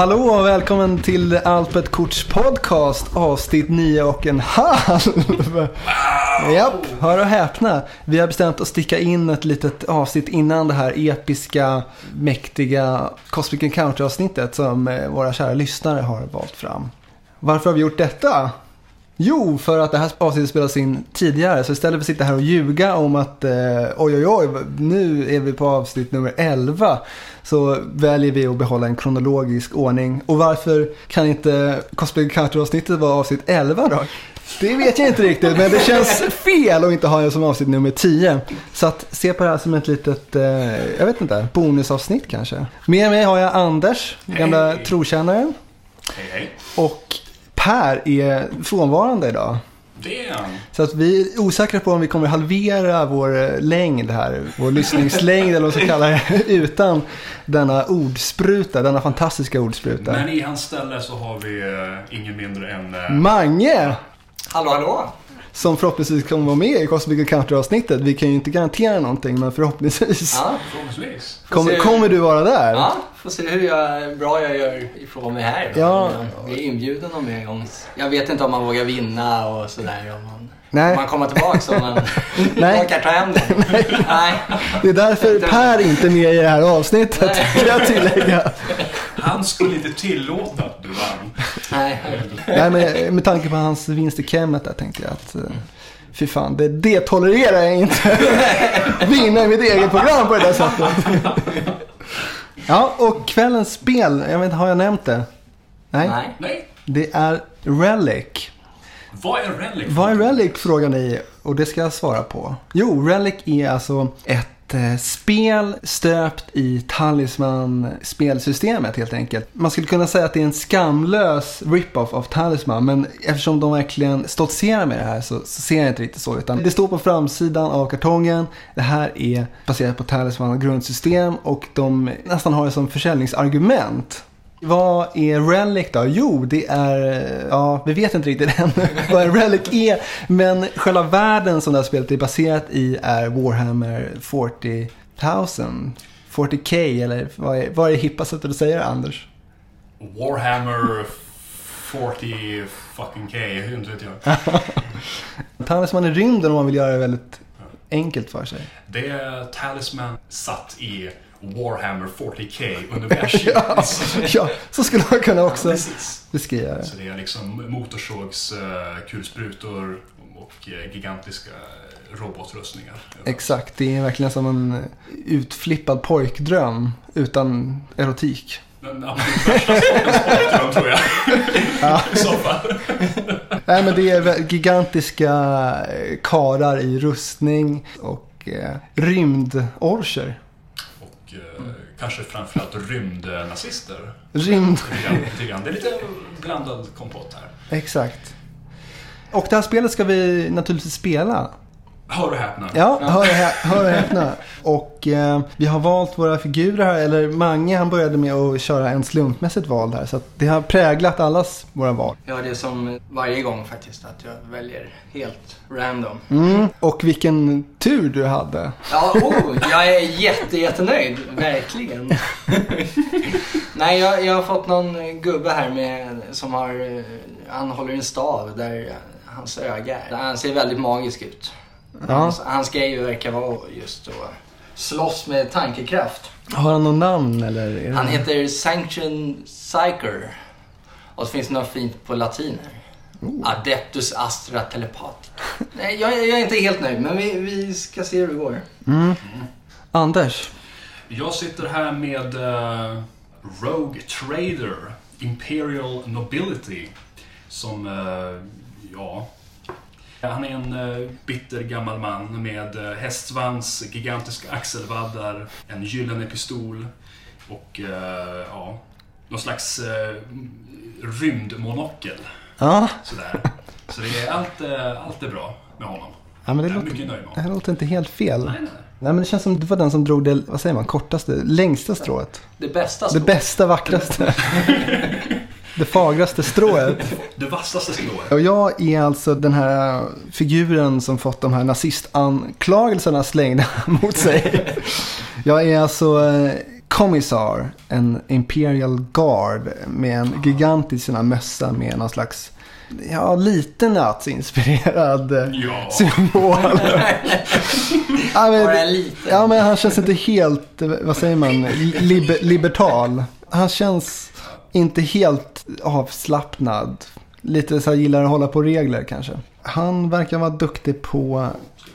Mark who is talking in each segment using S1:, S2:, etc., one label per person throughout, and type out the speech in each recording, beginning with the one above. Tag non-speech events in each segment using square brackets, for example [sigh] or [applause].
S1: Hallå och välkommen till Alpet Korts podcast avsnitt 9 och en halv. Japp, hör och häpna. Vi har bestämt att sticka in ett litet avsnitt innan det här episka, mäktiga Cosmic Encounter avsnittet som eh, våra kära lyssnare har valt fram. Varför har vi gjort detta? Jo, för att det här avsnittet spelas in tidigare. Så istället för att sitta här och ljuga om att eh, oj, oj, oj, nu är vi på avsnitt nummer 11. Så väljer vi att behålla en kronologisk ordning. Och varför kan inte Cosplay Encounter-avsnittet vara avsnitt 11 då? Det vet jag inte riktigt, men det känns fel att inte ha det som avsnitt nummer 10. Så att se på det här som ett litet, eh, jag vet inte, bonusavsnitt kanske. Med mig har jag Anders, gamla
S2: Hej.
S1: trotjänaren.
S2: Hej, hej.
S1: Och Per är frånvarande idag.
S2: Han.
S1: Så att vi är osäkra på om vi kommer halvera vår eh, längd här, vår lyssningslängd eller vad man ska kalla det, [laughs] utan denna ordspruta, denna fantastiska ordspruta.
S2: Men i hans ställe så har vi eh, ingen mindre än... eh,
S1: Mange,
S3: Hallå, hallå!
S1: Som förhoppningsvis kommer vara med i Cosmic Encounter-avsnittet. Vi kan ju inte garantera någonting, men förhoppningsvis
S3: Ja, [laughs]
S2: Förhoppningsvis.
S1: kommer, kommer du vara där.
S3: ja, får se hur jag, bra jag gör ifrån mig här. då.
S1: Ja.
S3: Jag är inbjuden om en gång. Jag vet inte om man vågar vinna och sådär. Om man,
S1: Nej.
S3: om man kommer tillbaka om man [laughs]
S1: Nej.
S3: orkar ta hem det. Nej.
S1: Det är därför Per inte är med i det här avsnittet, kan jag tillägga. [laughs]
S2: Han skulle inte tillåta att du vann.
S3: Nej.
S1: Nej, men med tanke på hans vinst i Kemet där tänkte jag att... eh, Fy fan, det, det tolererar jag inte. [laughs] Vinna i mitt eget program på det där sättet. Ja, och kvällens spel, jag vet inte, har jag nämnt det? Nej.
S3: Nej.
S2: Nej.
S1: Det är Relic.
S2: Vad är Relic?
S1: Vad är Relic frågar ni och det ska jag svara på. Jo, Relic är alltså ett Eh, spel stöpt i Talisman-spelsystemet helt enkelt. Man skulle kunna säga att det är en skamlös rip-off av Talisman men eftersom de verkligen stoltserar med det här så, så ser jag inte riktigt så. Utan det står på framsidan av kartongen. Det här är baserat på Talisman grundsystem och de nästan har det som försäljningsargument. Vad är Relic då? Jo, det är, ja, vi vet inte riktigt [laughs] än vad Relic är. Men själva världen som det här spelet är baserat i är Warhammer 40 000. 40K eller vad är, vad är det hippa sättet att säga det, Anders?
S2: Warhammer 40 fucking K. Inte vet jag. [laughs]
S1: Talisman i rymden om man vill göra det väldigt enkelt för sig.
S2: Det är Talisman satt i Warhammer 40K [laughs] universum.
S1: Ja, ja, så skulle man kunna också
S2: Precis.
S1: beskriva det.
S2: Så det är liksom motorsågs, eh, och eh, gigantiska robotrustningar.
S1: Exakt, det är verkligen som en utflippad pojkdröm utan erotik.
S2: Den absolut värsta sporten tror jag. [laughs] I så fall.
S1: Nej men det är gigantiska eh, karar i rustning och eh, rymdorcher.
S2: Och eh, kanske framförallt rymdnazister.
S1: Rymd.
S2: Det är lite blandad kompott här.
S1: exakt. Och det här spelet ska vi naturligtvis spela.
S2: Hör och häpna.
S1: Ja, hör och hä- hör och häpna. Och eh, vi har valt våra figurer här, eller Mange han började med att köra en slumpmässigt val här. Så att det har präglat allas våra val.
S3: Ja, det är som varje gång faktiskt att jag väljer helt random.
S1: Mm. Och vilken tur du hade.
S3: Ja, oh, jag är jätte, jättenöjd. Verkligen. [laughs] Nej, jag, jag har fått någon gubbe här med, som har, eh, han håller en stav där hans öga är. Han ser väldigt magisk ut.
S1: Ja.
S3: Hans, hans grej verkar vara just att slåss med tankekraft.
S1: Har han något namn eller?
S3: Han heter Sanction Psyker. Och så finns det något fint på latin här. Adeptus Astra Telepatica. Nej, jag, jag är inte helt nöjd, men vi, vi ska se hur det går.
S1: Mm. Anders.
S2: Jag sitter här med eh, Rogue Trader, Imperial Nobility. Som, eh, ja... Han är en eh, bitter gammal man med eh, hästsvans, gigantiska axelvaddar, en gyllene pistol och eh, ja, någon slags rymdmonokel.
S1: Ja,
S2: Sådär. Så det är allt, allt är bra med honom.
S1: ja men det låter,
S2: mycket nöjd med
S1: det
S2: honom.
S1: här låter inte helt fel.
S2: Nej, nej.
S1: Nej men det känns som du var den som drog det, vad säger man, kortaste, längsta strået.
S3: Det bästa
S1: Det
S3: står.
S1: bästa, vackraste. [laughs] det fagraste strået.
S2: Det vassaste slået.
S1: Och jag är alltså den här figuren som fått de här nazistanklagelserna slängda [laughs] mot sig. Jag är alltså eh, Commissar, en Imperial Guard med en gigantisk sån här mössa med någon slags, ja, lite nazi-inspirerad eh,
S2: Ja.
S1: symbol. [laughs] ja, men, ja, men han känns inte helt, eh, vad säger man, liber, libertal. Han känns inte helt avslappnad. Lite så här gillar att hålla på regler kanske. Han verkar vara duktig på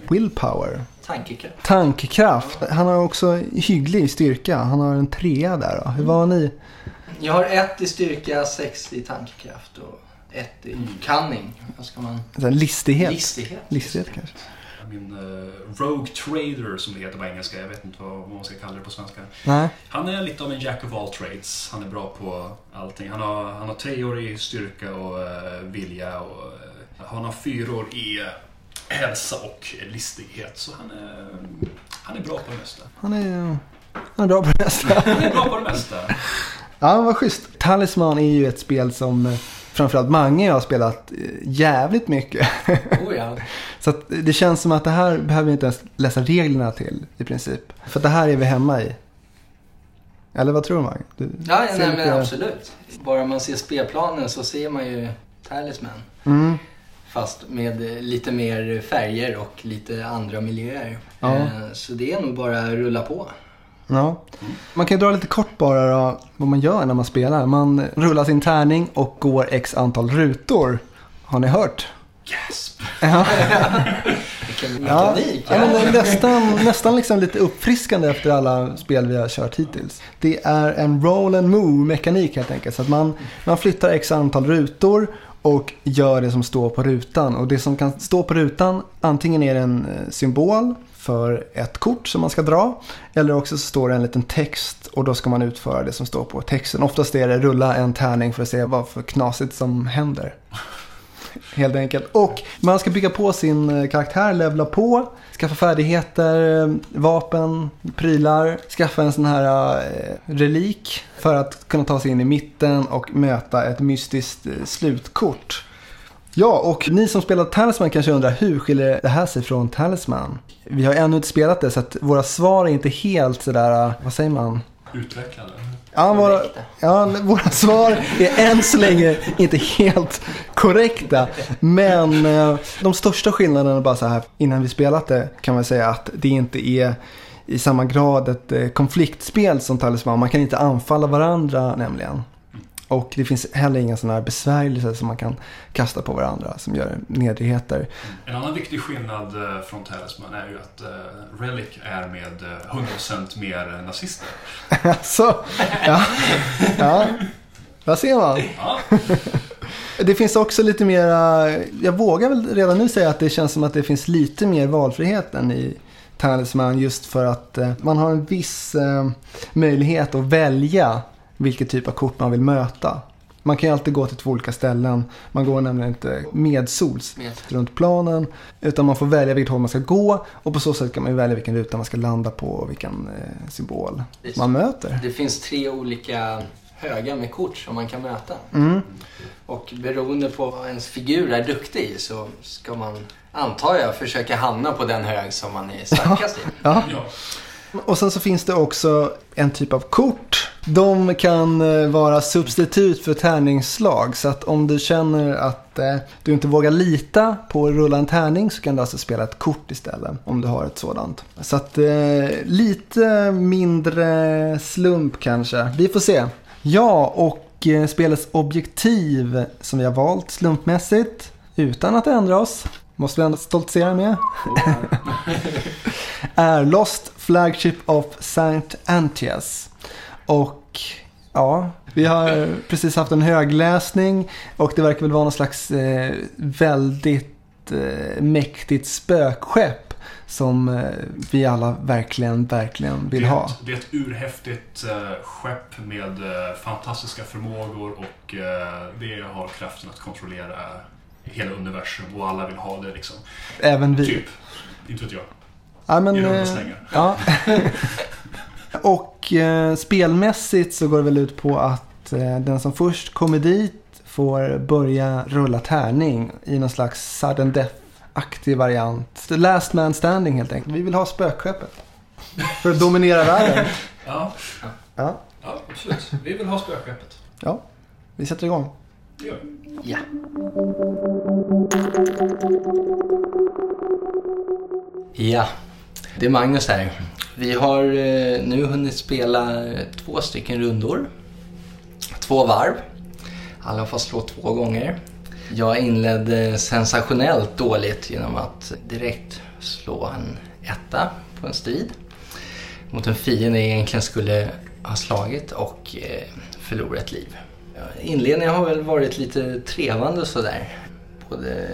S1: willpower.
S3: Tankekraft.
S1: Tankkraft. Han har också hygglig styrka. Han har en trea där. Då. Hur var ni?
S3: Jag har ett i styrka, sex i tankekraft och ett i cunning. Vad ska man...
S1: Listighet.
S3: Listighet.
S1: Listighet kanske.
S2: Min eh, Rogue Trader som det heter på engelska, jag vet inte vad, vad man ska kalla det på svenska.
S1: Nej.
S2: Han är lite av en jack of all trades. Han är bra på allting. Han har, han har treor i styrka och eh, vilja och eh, han har fyror i eh, hälsa och listighet. Så han är, han är bra på det mesta.
S1: Han är, han är bra på det mesta. [laughs]
S2: Han är bra på det mesta.
S1: Ja, vad schysst. Talisman är ju ett spel som eh, framförallt Mange har spelat eh, jävligt mycket.
S3: Oh ja. [laughs]
S1: Så det känns som att det här behöver vi inte ens läsa reglerna till i princip. För det här är vi hemma i. Eller vad tror du Mange? Du
S3: Ja,
S1: ser
S3: nej, men absolut. Bara man ser spelplanen så ser man ju Talisman.
S1: Mm.
S3: Fast med eh, lite mer färger och lite andra miljöer.
S1: Ja.
S3: Eh, Så det är nog bara att rulla på.
S1: Ja. Man kan ju dra lite kort bara då, vad man gör när man spelar. Man rullar sin tärning och går x antal rutor. Har ni hört?
S2: Gasp!
S1: Ja, [laughs]
S3: Vilken
S1: ja.
S3: mekanik!
S1: ja är nästan, nästan liksom lite uppfriskande efter alla spel vi har kört hittills. Det är en roll and move mekanik helt enkelt. Så att man, man flyttar x antal rutor och gör det som står på rutan. Och det som kan stå på rutan, antingen är det en eh, symbol för ett kort som man ska dra. Eller också så står det en liten text och då ska man utföra det som står på texten. Oftast är det rulla en tärning för att se vad för knasigt som händer. [laughs] Helt enkelt. Och man ska bygga på sin eh, karaktär, levla på, skaffa färdigheter, eh, vapen, prylar, skaffa en sån här eh, relik för att kunna ta sig in i mitten och möta ett mystiskt eh, slutkort. Ja, och ni som spelar Talisman kanske undrar hur skiljer det här sig från Talisman? Vi har ännu inte spelat det så att våra svar är inte helt sådär, vad säger man?
S2: Utvecklade.
S1: Ja, våra, ja, våra svar är än så länge inte helt korrekta. Men eh, de största skillnaderna bara så här innan vi spelat det kan man säga att det inte är i samma grad ett eh, konfliktspel som Talisman. Man kan inte anfalla varandra nämligen. Och det finns heller inga sådana här besvärjelser som man kan kasta på varandra som gör nedrigheter.
S2: En annan viktig skillnad eh, från Talisman är ju att eh, Relic är med eh, 100% mer nazister. [laughs]
S1: Alltså, ja, ja, där ser man.
S2: Ja,
S1: Det finns också lite mera, jag vågar väl redan nu säga att det känns som att det finns lite mer valfrihet än i Talisman just för att eh, man har en viss eh, möjlighet att välja vilket typ av kort man vill möta. Man kan ju alltid gå till två olika ställen. Man går nämligen inte medsols
S3: Med.
S1: runt planen. Utan man får välja vilket håll man ska gå. Och på så sätt kan man ju välja vilken ruta man ska landa på och vilken eh, symbol man möter.
S3: Det finns tre olika högar med kort som man kan möta.
S1: Mm.
S3: Och beroende på vad ens figur är duktig i så ska man, antar jag, försöka hamna på den hög som man är starkast i. [laughs]
S1: Ja.
S2: ja.
S1: Och sen så finns det också en typ av kort. De kan eh, vara substitut för tärningsslag. Så att om du känner att eh, du inte vågar lita på att rulla en tärning så kan du alltså spela ett kort istället. Om du har ett sådant. Så att eh, lite mindre slump kanske. Vi får se. Ja, och eh, spelets objektiv som vi har valt slumpmässigt utan att ändra oss. Måste vi ändå stoltsera med [laughs] är Lost Flagship of Saint Antias. Och ja, vi har precis haft en högläsning och det verkar väl vara någon slags eh, väldigt eh, mäktigt spökskepp som eh, vi alla verkligen, verkligen vill
S2: det,
S1: ha.
S2: det är ett urhäftigt eh, skepp med eh, fantastiska förmågor och eh, det har kraften att kontrollera hela universum och alla vill ha det liksom.
S1: Även vi.
S2: Typ. Inte vet jag.
S1: Ja, men,
S2: I runda
S1: eh,
S2: slängar.
S1: Ja. [laughs] och eh, spelmässigt så går det väl ut på att eh, den som först kommer dit får börja rulla tärning i någon slags sudden death-aktig variant. The last man standing helt enkelt. Vi vill ha spökskeppet. För att dominera världen.
S2: Ja.
S1: Ja,
S2: Ja, absolut. Vi vill ha spökskeppet.
S1: ja. Vi sätter igång.
S2: Det gör vi.
S3: Ja. Ja, det är Magnus här. Vi har eh, nu hunnit spela två stycken rundor. Två varv. Alla har fått slå två gånger. Jag inledde sensationellt dåligt genom att direkt slå en etta på en strid. Mot en fiende jag egentligen skulle ha slagit och eh, förlorat ett liv. Inledningen har väl varit lite trevande sådär. Både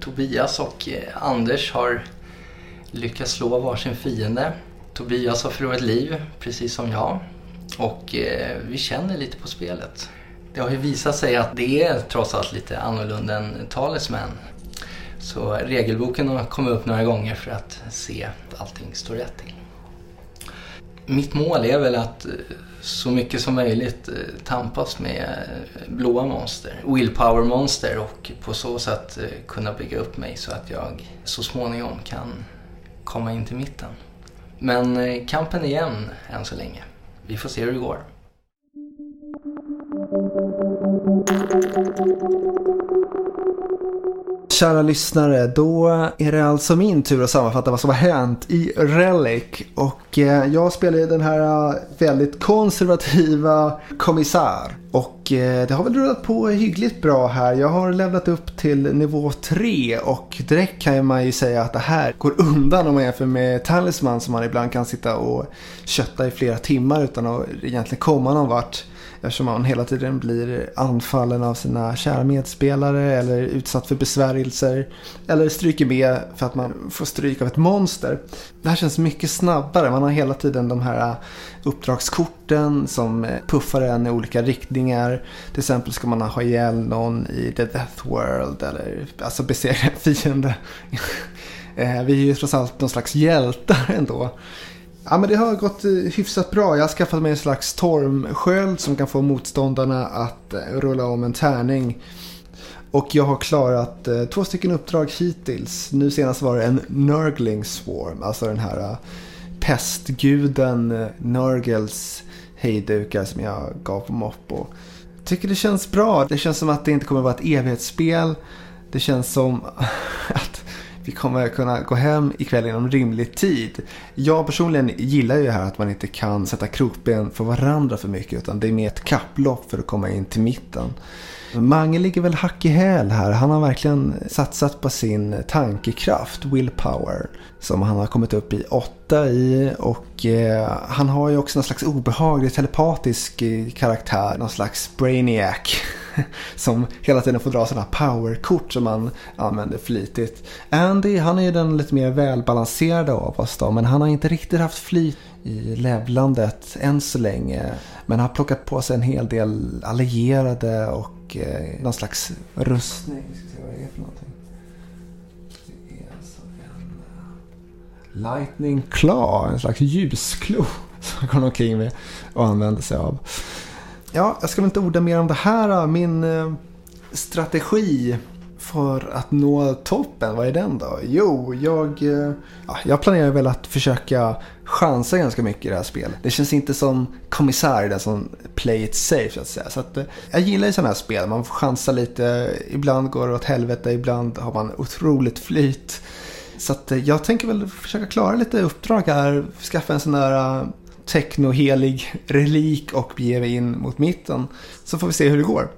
S3: Tobias och eh, Anders har lyckas slå varsin fiende. Tobias har förlorat liv, precis som jag. Och eh, vi känner lite på spelet. Det har ju visat sig att det är trots allt lite annorlunda än Talisman. Så regelboken har kommit upp några gånger för att se att allting står rätt till. Mitt mål är väl att eh, så mycket som möjligt eh, tampas med eh, blåa monster, willpower monster och på så sätt kunna bygga upp mig så att jag så småningom kan komma in till mitten. Men eh, kampen är jämn än så länge. Vi får se hur det går.
S1: Kära lyssnare, då är det alltså min tur att sammanfatta vad som har hänt i Relic. Och eh, jag spelar ju den här eh, väldigt konservativa kommissar. Och eh, det har väl rullat på hyggligt bra här. Jag har levlat upp till nivå 3 och direkt kan man ju säga att det här går undan om man jämför med Talisman som man ibland kan sitta och kötta i flera timmar utan att egentligen komma någon vart. Eftersom man hela tiden blir anfallen av sina kära medspelare eller utsatt för besvärjelser. Eller stryker med för att man får stryk av ett monster. Det här känns mycket snabbare. Man har hela tiden de här äh, uppdragskorten som äh, puffar en i olika riktningar. Till exempel ska man ha ihjäl någon i The Death World eller alltså besegra [laughs] en fiende. [laughs] Äh, vi är ju trots allt någon slags hjältar ändå. Ja men det har gått eh, hyfsat bra. Jag har skaffat mig en slags stormsköld som kan få motståndarna att eh, rulla om en tärning. Och jag har klarat eh, två stycken uppdrag hittills. Nu senast var det en Nurgling Swarm, alltså den här pestguden Nurgels Nurgles hejdukar som jag gav på Moppo. Tycker det känns bra. Det känns som att det inte kommer vara ett evighetsspel. Det känns som [laughs] att vi kommer kunna gå hem ikväll inom rimlig tid. Jag personligen gillar ju det här att man inte kan sätta krokben för varandra för mycket utan det är mer ett kapplopp för att komma in till mitten. Mange ligger väl hack i häl här. Han har verkligen satsat på sin tankekraft, willpower, som han har kommit upp i åtta i. Och eh, han har ju också någon slags obehaglig telepatisk eh, karaktär, någon slags brainiac. [laughs] [laughs] Som hela tiden får dra sådana powerkort som han använder flitigt. Andy, han är ju den lite mer välbalanserade av oss då, men han har inte riktigt haft flyt i levlandet än så länge. Men har plockat på sig en hel del allierade och eh, någon slags rustning. Vi ska se vad det är för någonting. Det är alltså en eh, Lightning Claw, en slags ljusklo [laughs] som han går omkring med och använder sig av. Ja, jag ska väl inte orda mer om det här. Min eh, strategi för att nå toppen, vad är den då? Jo, jag, eh, ja, jag planerar väl att försöka chansa ganska mycket i det här spelet. Det känns inte som kommissär, den som play it safe så att säga. Så att, eh, jag gillar ju sådana här spel, man får chansa lite. Ibland går det åt helvete, ibland har man otroligt flyt. Så att, jag tänker väl försöka klara lite uppdrag här, skaffa en sån där technohelig relik och bege mig in mot mitten. Så får vi se hur det går.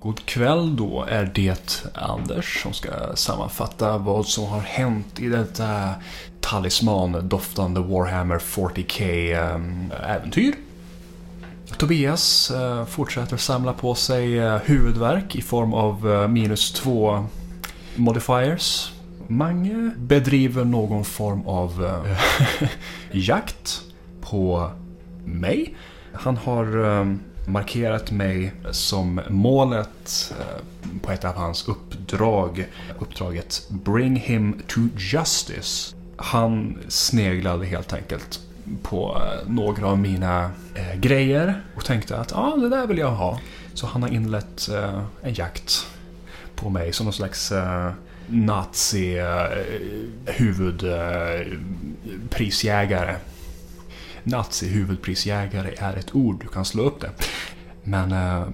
S2: God kväll då är det Anders som ska sammanfatta vad som har hänt i detta talisman-doftande Warhammer 40K-äventyr. Eh, Tobias eh, fortsätter samla på sig eh, huvudvärk i form av minus två modifiers. Mange bedriver någon form av eh, [laughs] jakt på mig. Han har eh, markerat mig som målet eh, på ett av hans uppdrag. Uppdraget Bring him to justice. Han sneglade helt enkelt på några av mina grejer och tänkte att ja, ah, det där vill jag ha. Så han har inlett en jakt på mig som någon slags eh, nazi eh, huvudprisjägare. Eh, nazi huvudprisjägare är ett ord, du kan slå upp det. Men eh,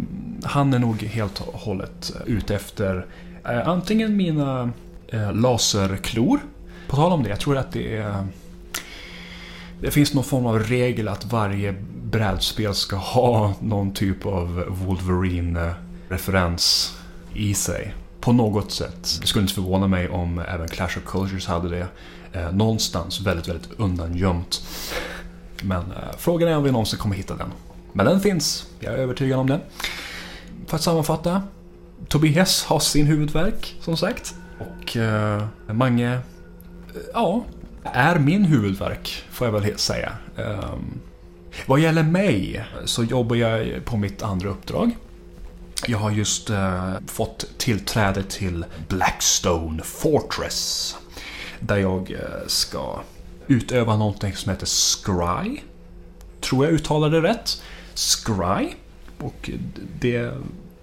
S2: han är nog helt och hållet ute efter eh, antingen mina eh, laserklor. På tal om det, jag tror att det är... Det finns någon form av regel att varje brädspel ska ha någon typ av Wolverine-referens i sig. På något sätt. Det skulle inte förvåna mig om även Clash of Cultures hade det. Eh, någonstans väldigt, väldigt undangömt. Men eh, frågan är om vi någonsin kommer hitta den. Men den finns, jag är övertygad om det. För att sammanfatta. Tobias har sin huvudverk, som sagt. Och eh, Mange, eh, ja, är min huvudverk, får jag väl säga. Eh, vad gäller mig så jobbar jag på mitt andra uppdrag. Jag har just eh, fått tillträde till Blackstone Fortress. Där jag eh, ska utöva någonting som heter Scry. Tror jag uttalade det rätt. Scry. Och det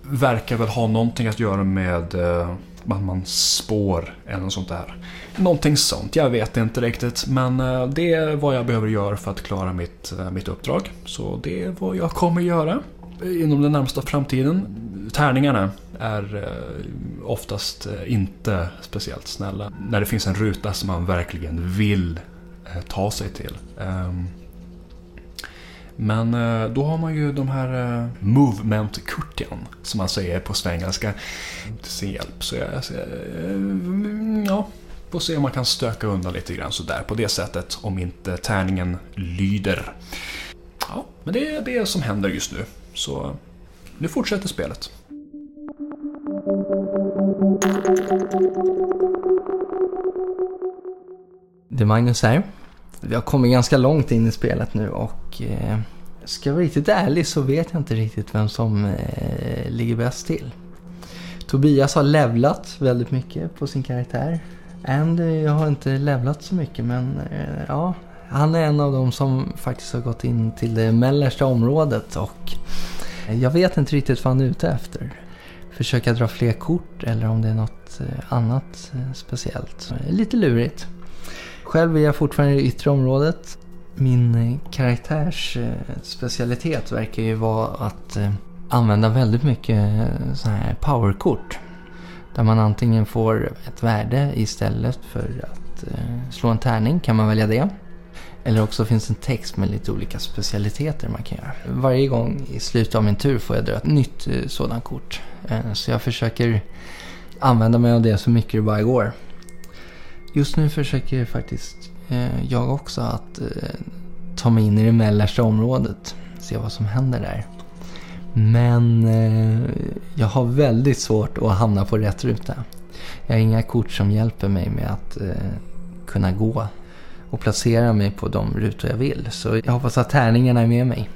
S2: verkar väl ha någonting att göra med eh, att man spår eller något sånt där. Någonting sånt, jag vet inte riktigt. Men eh, det är vad jag behöver göra för att klara mitt, eh, mitt uppdrag. Så det är vad jag kommer göra inom den närmsta framtiden. Tärningarna är eh, oftast eh, inte speciellt snälla. När det finns en ruta som man verkligen vill eh, ta sig till. Ehm, men då har man ju de här “movement-kurtian” som man säger på svengelska till sin hjälp. Så jag, jag, ja, får se om man kan stöka undan lite grann sådär på det sättet om inte tärningen lyder. Ja, men det är det som händer just nu. Så nu fortsätter spelet.
S3: Det är Magnus här. Vi har kommit ganska långt in i spelet nu och eh, ska jag vara riktigt ärlig så vet jag inte riktigt vem som eh, ligger bäst till. Tobias har levlat väldigt mycket på sin karaktär. Andy eh, har inte levlat så mycket men eh, ja, han är en av dem som faktiskt har gått in till det mellersta området och jag vet inte riktigt vad han är ute efter. Försöka dra fler kort eller om det är något eh, annat eh, speciellt. Eh, lite lurigt. Själv är jag fortfarande i det yttre området. Min karaktärs specialitet verkar ju vara att använda väldigt mycket så här powerkort. Där man antingen får ett värde istället för att slå en tärning kan man välja det. Eller också finns en text med lite olika specialiteter man kan göra. Varje gång i slutet av min tur får jag dra ett nytt eh, sådant kort. Eh, så jag försöker använda mig av det så mycket det bara går. Just nu försöker faktiskt eh, jag också att ta mig in i det mellersta området. Se vad som händer där. Men jag har väldigt svårt att hamna på rätt ruta. Jag har inga kort som hjälper mig med att kunna gå och placera mig på de rutor jag vill. Så jag hoppas att tärningarna är med mig.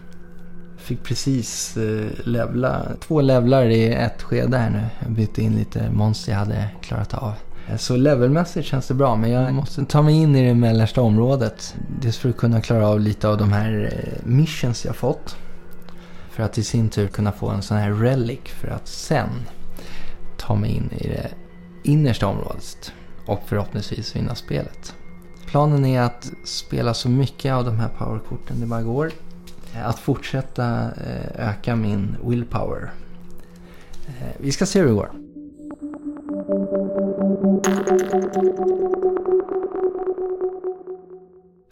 S3: Jag fick precis eh, levla, två levlar i ett skede här nu. Jag bytte in lite monster jag hade klarat av. Så levelmässigt känns det bra men jag måste ta mig in i det mellersta området. Dels för att kunna klara av lite av de här missions jag fått. För att i sin tur kunna få en sån här relic för att sen ta mig in i det innersta området. Och förhoppningsvis vinna spelet. Planen är att spela så mycket av de här powerkorten det bara går. Eh, att fortsätta eh, öka min willpower. Eh, vi ska se hur det går.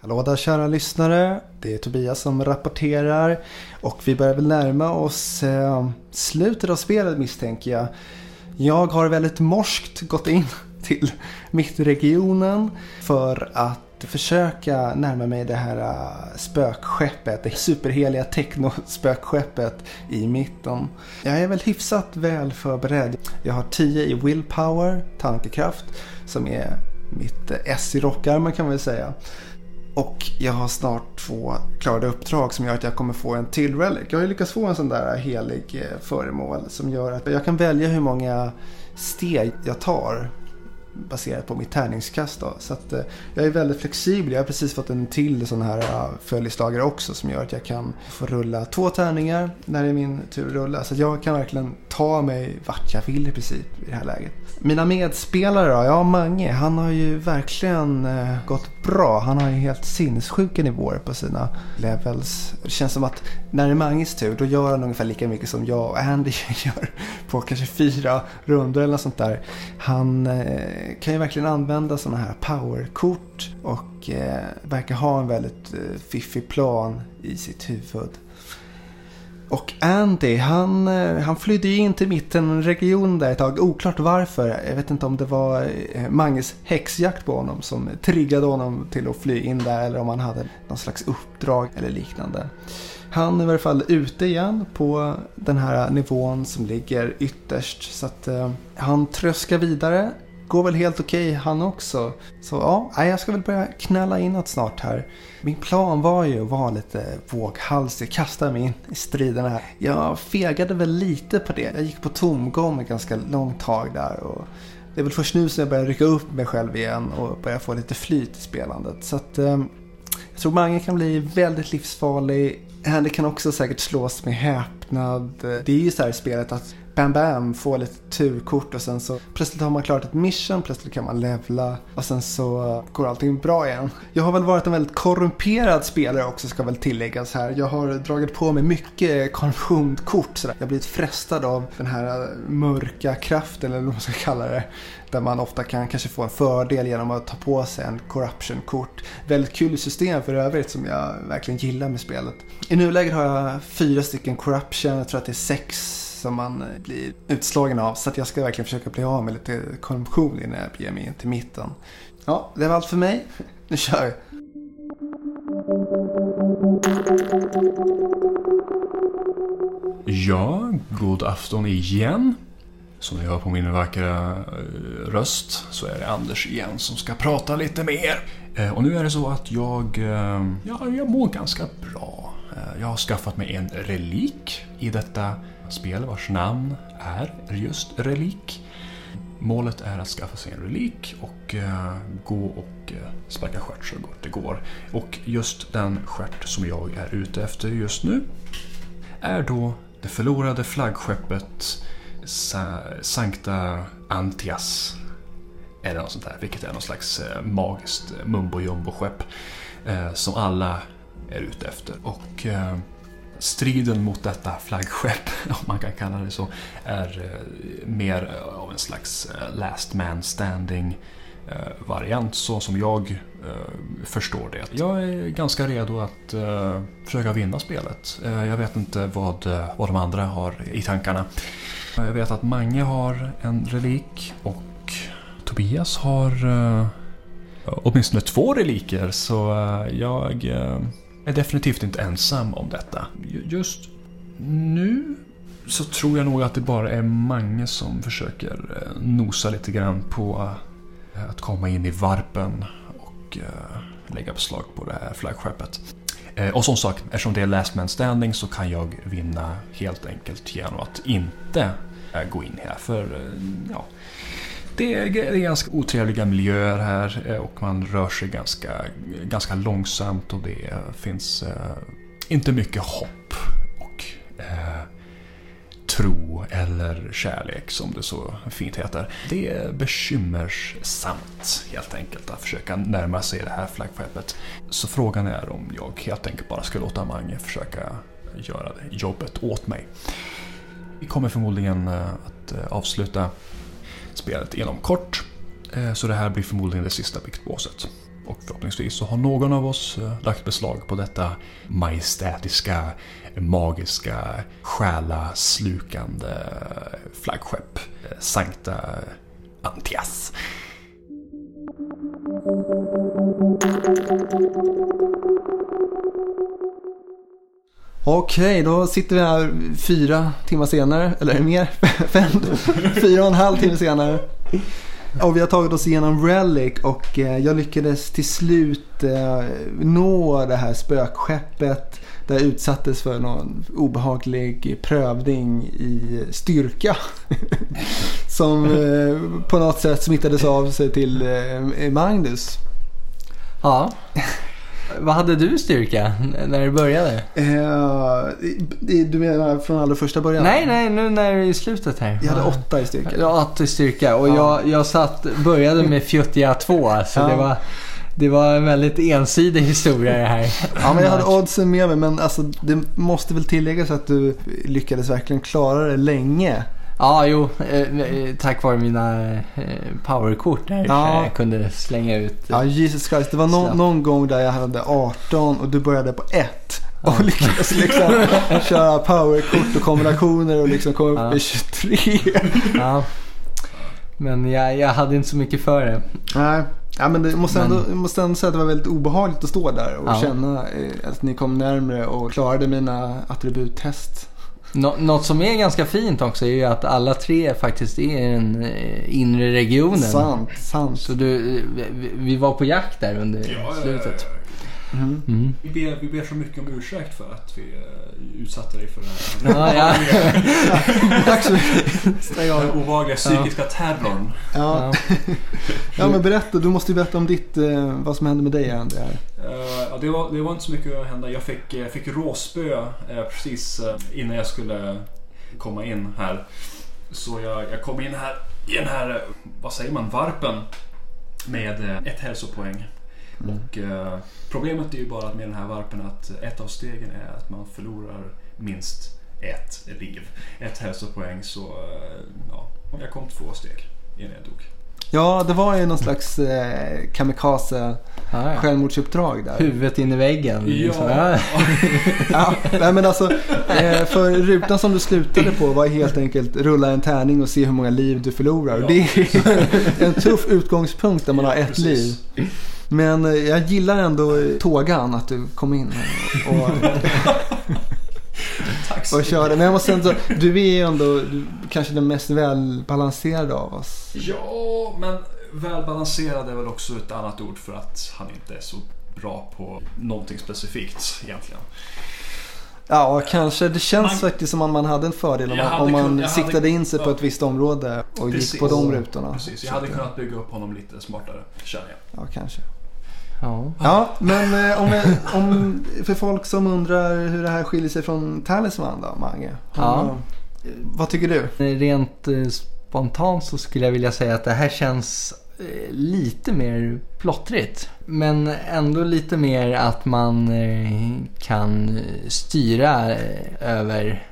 S1: Hallå där kära lyssnare. Det är Tobias som rapporterar. Och vi börjar väl närma oss slutet av spelet misstänker jag. Jag har väldigt morskt gått in till mittregionen för att försöka närma mig det här äh, spökskeppet, det superheliga technospökskeppet i mitten. Jag är väl hyfsat väl förberedd. Jag har 10 i willpower, tankekraft, som är mitt äh, S i rockarmen kan man väl säga. Och jag har snart två klarade uppdrag som gör att jag kommer få en till relic. Jag har ju lyckats få en sån där äh, helig föremål som gör att jag kan välja hur många steg jag tar baserat på mitt tärningskast. Då. Så att, eh, jag är väldigt flexibel. Jag har precis fått en till sån här uh, följeslagare också som gör att jag kan få rulla två tärningar när det är min tur att rulla. Så jag kan verkligen ta mig vart jag vill i princip i det här läget. Mina medspelare då? Ja, Mange. Han har ju verkligen eh, gått bra. Han har ju helt sinnessjuka nivåer på sina levels. Det känns som att när det är Manges tur då gör han ungefär lika mycket som jag och Andy [laughs] gör på kanske fyra runder eller något sånt där. Han eh, kan ju verkligen använda sådana här powerkort och eh, verkar ha en väldigt eh, fiffig plan i sitt huvud. Och Andy, han, eh, han flydde ju in till mittenregionen där ett tag. Oklart varför. Jag vet inte om det var eh, Manges häxjakt på honom som triggade honom till att fly in där eller om han hade någon slags uppdrag eller liknande. Han är i alla fall ute igen på den här nivån som ligger ytterst. Så att eh, han tröskar vidare. Går väl helt okej okay, han också. Så ja, jag ska väl börja knälla inåt snart här. Min plan var ju att vara lite våghalsig, kasta mig in i striderna här. Jag fegade väl lite på det. Jag gick på tomgång ett ganska långt tag där. Och det är väl först nu som jag börjar rycka upp mig själv igen och börjar få lite flyt i spelandet. Så att eh, jag tror Mange kan bli väldigt livsfarlig. Handy kan också säkert slås med häpnad. Det är ju så här i spelet att bam bam, få lite turkort och sen så plötsligt har man klarat ett mission, plötsligt kan man levla och sen så går allting bra igen. Jag har väl varit en väldigt korrumperad spelare också ska väl tilläggas här. Jag har dragit på mig mycket korruptionskort sådär. Jag har blivit frestad av den här mörka kraften eller vad man ska kalla det. Där man ofta kan kanske få en fördel genom att ta på sig en corruption-kort. Väldigt kul system för övrigt som jag verkligen gillar med spelet. I nuläget har jag fyra stycken corruption, jag tror att det är sex som man blir utslagen av. Så att jag ska verkligen försöka bli av med lite korruption innan jag beger mig in till mitten. Ja, det var allt för mig. [laughs] Nu kör vi.
S2: Ja, god afton igen. Som ni hör på min vackra eh, röst så är det Anders igen som ska prata lite mer. Eh, och nu är det så att jag, eh, ja, jag mår ganska bra. Jag har skaffat mig en relik i detta spel vars namn är just Relik. Målet är att skaffa sig en relik och uh, gå och uh, sparka stjärt så gott det går. Och just den stjärt som jag är ute efter just nu är då det förlorade flaggskeppet Sa Sankta Antias. Eller något sånt där, vilket är någon slags eh, magiskt eh, mumbo jumbo skepp eh, som alla är ute efter. Och striden mot detta flaggskepp, [laughs] om man kan kalla det så, är eh, mer av en slags eh, last man standing eh, Eh, variant så som jag eh, förstår det. Jag är ganska redo att eh, försöka vinna spelet. Jag vet inte vad, vad de andra har i tankarna. Jag vet att Mange har en relik och Tobias har åtminstone två reliker så jag är definitivt inte ensam om detta. Just nu så tror jag nog att det bara är Mange som försöker nosa lite grann på att komma in i varpen och eh, lägga beslag på det här flaggskeppet. Eh, och som sagt, eftersom det är last man standing så kan jag vinna helt enkelt genom att inte eh, gå in här. För ja, det är ganska otrevliga miljöer här och man rör sig ganska, ganska långsamt och det finns inte mycket hopp och eh, tro eller kärlek som det så fint heter. Det är bekymmersamt helt enkelt att försöka närma sig det här flaggskeppet. Så frågan är om jag helt enkelt bara ska låta Mange försöka göra jobbet åt mig. Vi kommer förmodligen eh, att eh, avsluta spelet inom kort. Eh, så det här blir förmodligen det sista biktbåset. Och förhoppningsvis så har någon av oss lagt beslag på detta majestätiska, magiska, själaslukande flaggskepp. Eh, Sankta Antias.
S1: Okej, då sitter vi här fyra timmar senare, eller är det mer? [laughs] Fem, fyra och en halv timme senare. Och vi har tagit oss igenom Relic och eh, jag lyckades till slut eh, nå det här spökskeppet. Där jag utsattes för någon obehaglig prövning i styrka. [laughs] Som eh, på något sätt smittades av sig till Magnus.
S3: Ja. Vad hade du styrka när du började?
S1: Eh, du menar från allra första början?
S3: Nej, nej, nu när du är i slutet här.
S1: Jag hade åtta i styrka.
S3: Ja, åtta i styrka. Och
S1: Ja.
S3: jag, jag satt, började med fjuttiga två. Så
S1: Ja.
S3: det, var, det var en väldigt ensidig historia det här.
S1: Ja, men jag hade oddsen med mig men alltså, det måste väl tilläggas att du lyckades verkligen klara det länge.
S3: Ja, jo. Eh, eh, tack vare mina eh, powerkort där.
S1: Ja.
S3: Jag kunde slänga ut.
S1: Ja, Jesus Christ. Det var
S3: Slapp.
S1: någon gång där jag hade 18 och du började på 1. Och lyckades liksom [laughs] köra powerkort och kombinationer och liksom komma upp
S3: Ja.
S1: i 23.
S3: Ja. Men jag, jag hade inte så mycket för det.
S1: Nej. Ja, men det måste ändå,
S3: Men-
S1: jag måste ändå säga att det var väldigt obehagligt att stå där och
S3: Ja.
S1: känna eh, att ni kom närmre och klarade mina attributtest.
S3: Nå- något som är ganska fint också är ju att alla tre faktiskt är i den eh, inre regionen.
S1: Sant, sant.
S3: Så du, eh, vi, vi var på jakt där under
S2: Ja, ja,
S3: slutet.
S2: ja, ja.
S3: Mm.
S2: Vi, ber, vi ber så mycket om ursäkt för att vi eh, utsatte dig för det här.
S3: Ja, ja. [laughs]
S1: För
S2: Den obehagliga psykiska terrorn.
S1: ja.
S3: ja.
S1: ja, men berätta. Du måste ju berätta om ditt, eh, vad som hände med dig Andy här.
S2: Eh, ja, det, var, det var inte så mycket att hända. Jag fick, jag fick råspö precis innan jag skulle komma in här. Så jag, jag kom in här i den här, vad säger man, varpen med ett hälsopoäng. Och eh, problemet är ju bara att med den här varpen att ett av stegen är att man förlorar minst ett liv. Ett hälsopoäng så, eh, ja, jag kom två steg innan jag dog.
S1: Ja, det var ju någon slags eh, kamikaze
S3: Ja, ja.
S1: självmordsuppdrag där.
S3: Huvudet in i väggen. liksom.
S2: Ja. [laughs]
S1: Ja, nej men alltså, eh, för rutan som du slutade på var helt enkelt rulla en tärning och se hur många liv du förlorar.
S2: Ja.
S1: Det är en tuff utgångspunkt när man har ett
S2: Precis.
S1: liv. Men eh, jag gillar ändå tågan, att du kom in och, [laughs]
S2: så
S1: och körde. Men jag måste ändå, du är ju ändå du, kanske den mest välbalanserade av oss.
S2: Ja, men välbalanserad är väl också ett annat ord för att han inte är så bra på någonting specifikt egentligen.
S1: Ja, kanske. Det känns
S2: Man-
S1: faktiskt som om man hade en fördel om man, om man
S2: kun- jag hade-
S1: siktade in sig på ett visst område och
S2: Precis.
S1: gick på de rutorna.
S2: Precis, jag hade kunnat bygga upp honom lite smartare, känner jag.
S1: Ja, kanske.
S3: Ja.
S1: Ja, men eh, om, om, för folk som undrar hur det här skiljer sig från Talisman då, Mange?
S3: Ja.
S1: Eh, Vad tycker du?
S3: Rent eh, spontant så skulle jag vilja säga att det här känns eh, lite mer plottrigt. Men ändå lite mer att man eh, kan eh, styra över...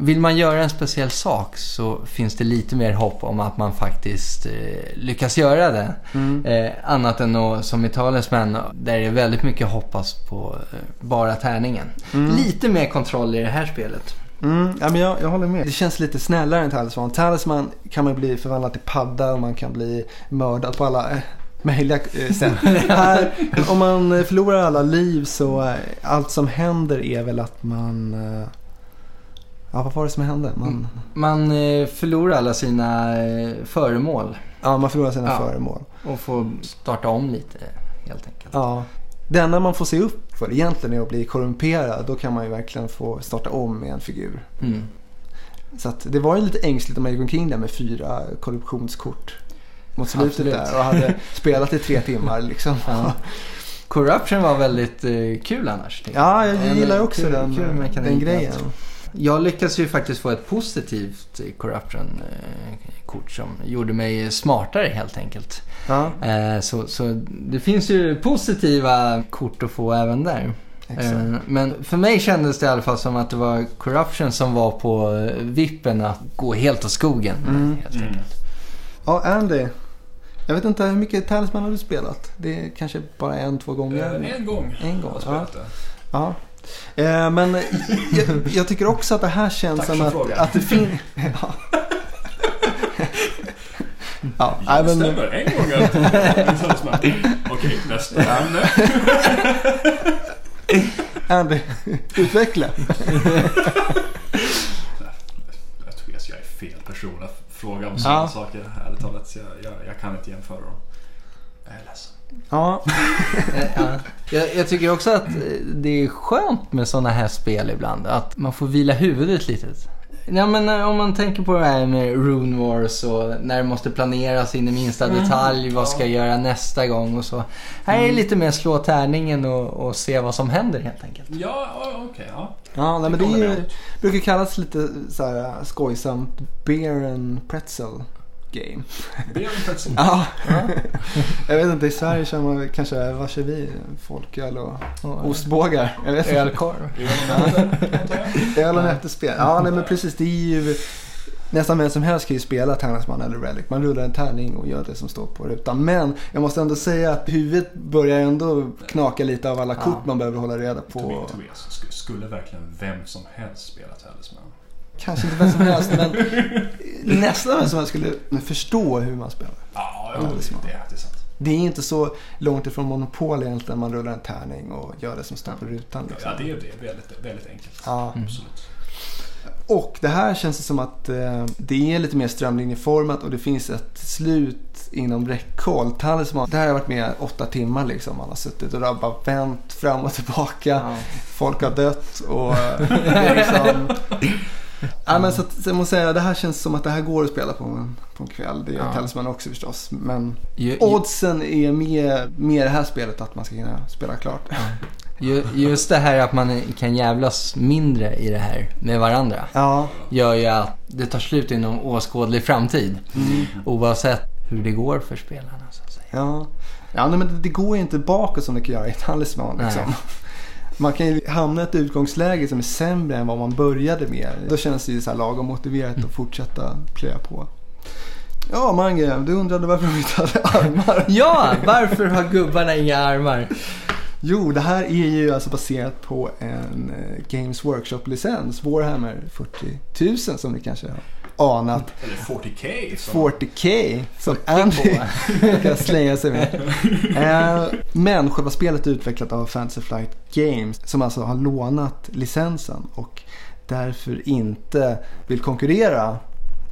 S3: Vill man göra en speciell sak så finns det lite mer hopp om att man faktiskt eh, lyckas göra det.
S1: Mm.
S3: Eh, annat än att, som i Talisman där det är väldigt mycket hoppas på eh, bara tärningen.
S1: Mm.
S3: Lite mer kontroll i det här spelet.
S1: Mm, ja, men jag, jag håller med. Det känns lite snällare än Talisman. Talisman kan man bli förvandlad till padda och man kan bli mördad på alla eh, möjliga eh, sätt. [laughs] Här, om man förlorar alla liv så eh, allt som händer är väl att man... Ja, vad var det som hände? Man,
S3: Man eh, förlorar alla sina eh, föremål
S1: ja, man förlorar sina
S3: Ja.
S1: föremål.
S3: och får starta om lite helt enkelt.
S1: Ja. Det enda man får se upp för egentligen är att bli korrumperad. Då kan man ju verkligen få starta om med en figur.
S3: Mm.
S1: Så det var ju lite ängsligt om man gick omkring där med fyra korruptionskort. Mot slutet
S3: Absolut.
S1: där och hade [laughs] spelat i tre timmar liksom.
S3: Ja. Corruption var väldigt eh, kul annars.
S1: Ja, jag gillar också
S3: kul-
S1: den,
S3: kul
S1: den grejen.
S3: att- Jag lyckades ju faktiskt få ett positivt Corruption-kort som gjorde mig smartare helt enkelt.
S1: Ja,
S3: Eh, Så, så det finns ju positiva kort att få även där.
S1: exakt.
S3: Eh, Men för mig kändes det i alla fall som att det var Corruption som var på vippen att gå helt åt skogen.
S1: Mm.
S3: Helt
S2: Mm.
S3: enkelt.
S1: Ja, Andy. Jag vet inte hur mycket Talisman har du spelat? Det är kanske bara en, två gånger?
S2: Eh, en gång
S1: En gång,
S2: har jag spelat det.
S1: Ja. Eh, men jag, jag tycker också att det här känns
S2: Tack
S1: som att,
S2: frågan.
S1: att det finns... ja. ja,
S2: Ja, det
S1: men,
S2: stämmer. En gång jag med. Okej, nästa ämne.
S1: Andy, utveckla.
S2: Jag tror att jag är fel person att fråga om
S1: Ja.
S2: sådana saker. Ärligt talat, jag, jag, jag kan inte jämföra dem. Jag är ledsen.
S1: Ja,
S3: Eh, [laughs] ja. jag, jag tycker också att eh, det är skönt med sådana här spel ibland. Att man får vila huvudet lite. Ja, men eh, om man tänker på det här med Rune Wars och när det måste planeras in i minsta detalj. Vad ska jag göra nästa gång och så. Här är det lite mer slå tärningen och, och se vad som händer helt enkelt.
S2: Ja, okej. ja.
S1: Ja, nej, men det
S2: Det
S1: är brukar kallas lite så här skojsamt beer and pretzel game.
S2: Det är en. [laughs]
S1: Ja. jag vet inte, i Sverige kör man kanske, vad kör vi? Folköl och ostbågar? Jag vet.
S3: Ölkorv. [laughs]
S1: Öl och nätterspel. Ja, nej men precis. Det är ju nästan vem som helst kan ju spela Tärningsman eller Relic. Man rullar en tärning och gör det som står på rutan. Men jag måste ändå säga att huvudet börjar ändå knaka lite av alla kort
S3: Ja.
S1: man behöver hålla reda på.
S2: Tobias, sk- skulle verkligen vem som helst spela Talisman?
S1: Kanske inte vem som helst, men nästan vem som helst skulle förstå hur man spelar.
S2: Ja,
S1: ja det är
S2: det, det, är sant.
S1: Det är inte så långt ifrån Monopol egentligen. Man rullar en tärning och gör det som står på rutan. Liksom.
S2: Ja, det är det. Väldigt, väldigt enkelt.
S1: Ja.
S3: Mm.
S2: Absolut.
S1: Och det här känns det som att eh, det är lite mer strömlinjeformat och det finns ett slut inom räckhåll. Talisman, det här har varit med åtta timmar liksom. Man har suttit och bara vänt fram och tillbaka.
S3: Ja.
S1: Folk har dött och eh, det är liksom... [laughs] Ja, men så, att, jag måste säga, det här känns som att det här går att spela på en, på en kväll. Det gör
S3: Ja.
S1: Talisman också förstås. Men
S3: ju,
S1: oddsen är med, med det här spelet att man ska kunna spela klart.
S3: ju, just det här att man kan jävlas mindre i det här med varandra.
S1: Ja.
S3: Gör ju att det tar slut inom åskådlig framtid.
S1: Mm.
S3: Oavsett hur det går för spelarna så att säga.
S1: Ja, ja nej, men det, det går ju inte bakåt som det kan göra i Talisman. Liksom.
S3: Nej.
S1: Man kan ju hamna i ett utgångsläge som är sämre än vad man började med. Då känns det ju så här lagom motiverat att fortsätta plöja på. Ja, Mange, du undrade varför de inte hade armar. [laughs]
S3: Ja, varför har gubbarna inga armar?
S1: Jo, det här är ju alltså baserat på en eh, Games Workshop-licens. Warhammer 40 000 som ni kanske har anat.
S2: Eller 40K. som-
S1: 40K som Andy [laughs] kan slänga sig med. Eh, Men själva spelet är utvecklat av Fantasy Flight Games som alltså har lånat licensen och därför inte vill konkurrera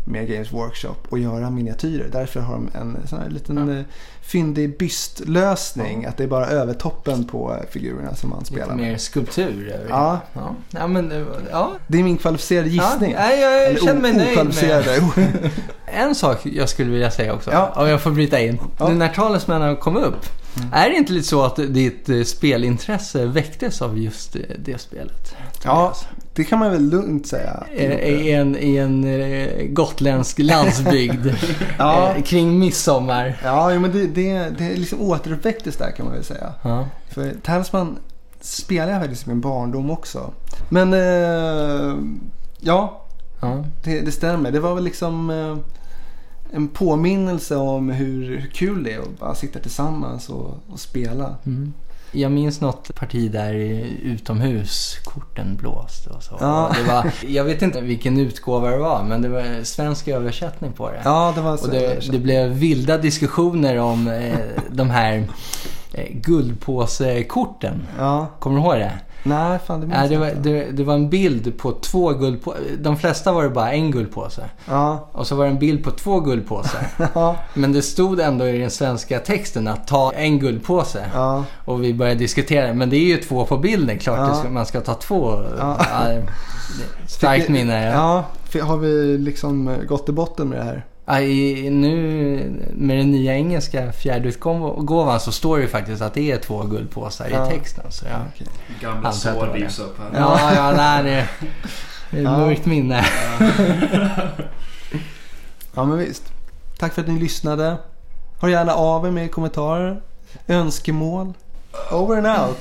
S1: med Games Workshop och göra miniatyrer. Därför har de en sån här liten eh, fyndig bystlösning. Att det är bara övertoppen på eh, figurerna som man
S3: Lite
S1: spelar med.
S3: mer skulptur över det.
S1: Ja.
S3: ja. Ja, men det ja.
S1: Det är min kvalificerade gissning.
S3: Ja, jag
S1: Eller
S3: känner mig nöjd med...
S1: okvalificerade. [laughs] [laughs]
S3: En sak jag skulle vilja säga också,
S1: Ja.
S3: om jag får bryta in.
S1: Ja.
S3: När Talisman kom upp, är det inte lite så att ditt eh, spelintresse väcktes av just eh, det spelet?
S1: Ja, det kan man väl lugnt säga.
S3: I, i en, i en eh, gotländsk [laughs] landsbygd
S1: Ja.
S3: eh, kring midsommar.
S1: Ja, men det, det, det liksom återuppväcktes där kan man väl säga.
S3: Ja.
S1: För Talisman spelade jag faktiskt i min barndom också. Men eh, ja,
S3: Ja.
S1: det, det stämmer. Det var väl liksom eh, en påminnelse om hur, hur kul det är att bara sitta tillsammans och, och spela.
S3: Mm. Jag minns något parti där utomhus, korten blåste och så.
S1: Ja.
S3: Det var, jag vet inte vilken utgåva det var, men det var svensk översättning på det.
S1: Ja, det var.
S3: Och det, det blev vilda diskussioner om eh, de här eh, guldpåsekorten.
S1: Ja,
S3: Kommer du ihåg det?
S1: Nej fan det minns
S3: Nej, det, var,
S1: inte.
S3: det, det var en bild på två guldpåsar. De flesta var det bara en guldpåse.
S1: Ja,
S3: Och så var det en bild på två guldpåsar. [laughs]
S1: ja,
S3: Men det stod ändå i den svenska texten att ta en guldpåse.
S1: ja.
S3: Och vi började diskutera. Men det är ju två på bilden. Klart
S1: Ja.
S3: ska, man ska ta två.
S1: Ja.
S3: Starkt minne. Ja.
S1: Har vi liksom gått i botten med det här?
S3: Ja, i, nu med den nya engelska fjärdeutgåvan så står det ju faktiskt att det är två guldpåsar
S1: Ja.
S3: i texten. Så ja,
S1: Okej.
S2: Gamla sår
S3: det.
S2: rivs upp här.
S3: ja, ja nej, det, [laughs] det är
S1: Ja.
S3: ett mörkt minne. [laughs]
S1: Ja men visst. Tack för att ni lyssnade. Hör gärna av er med kommentarer, önskemål.
S2: Over and out.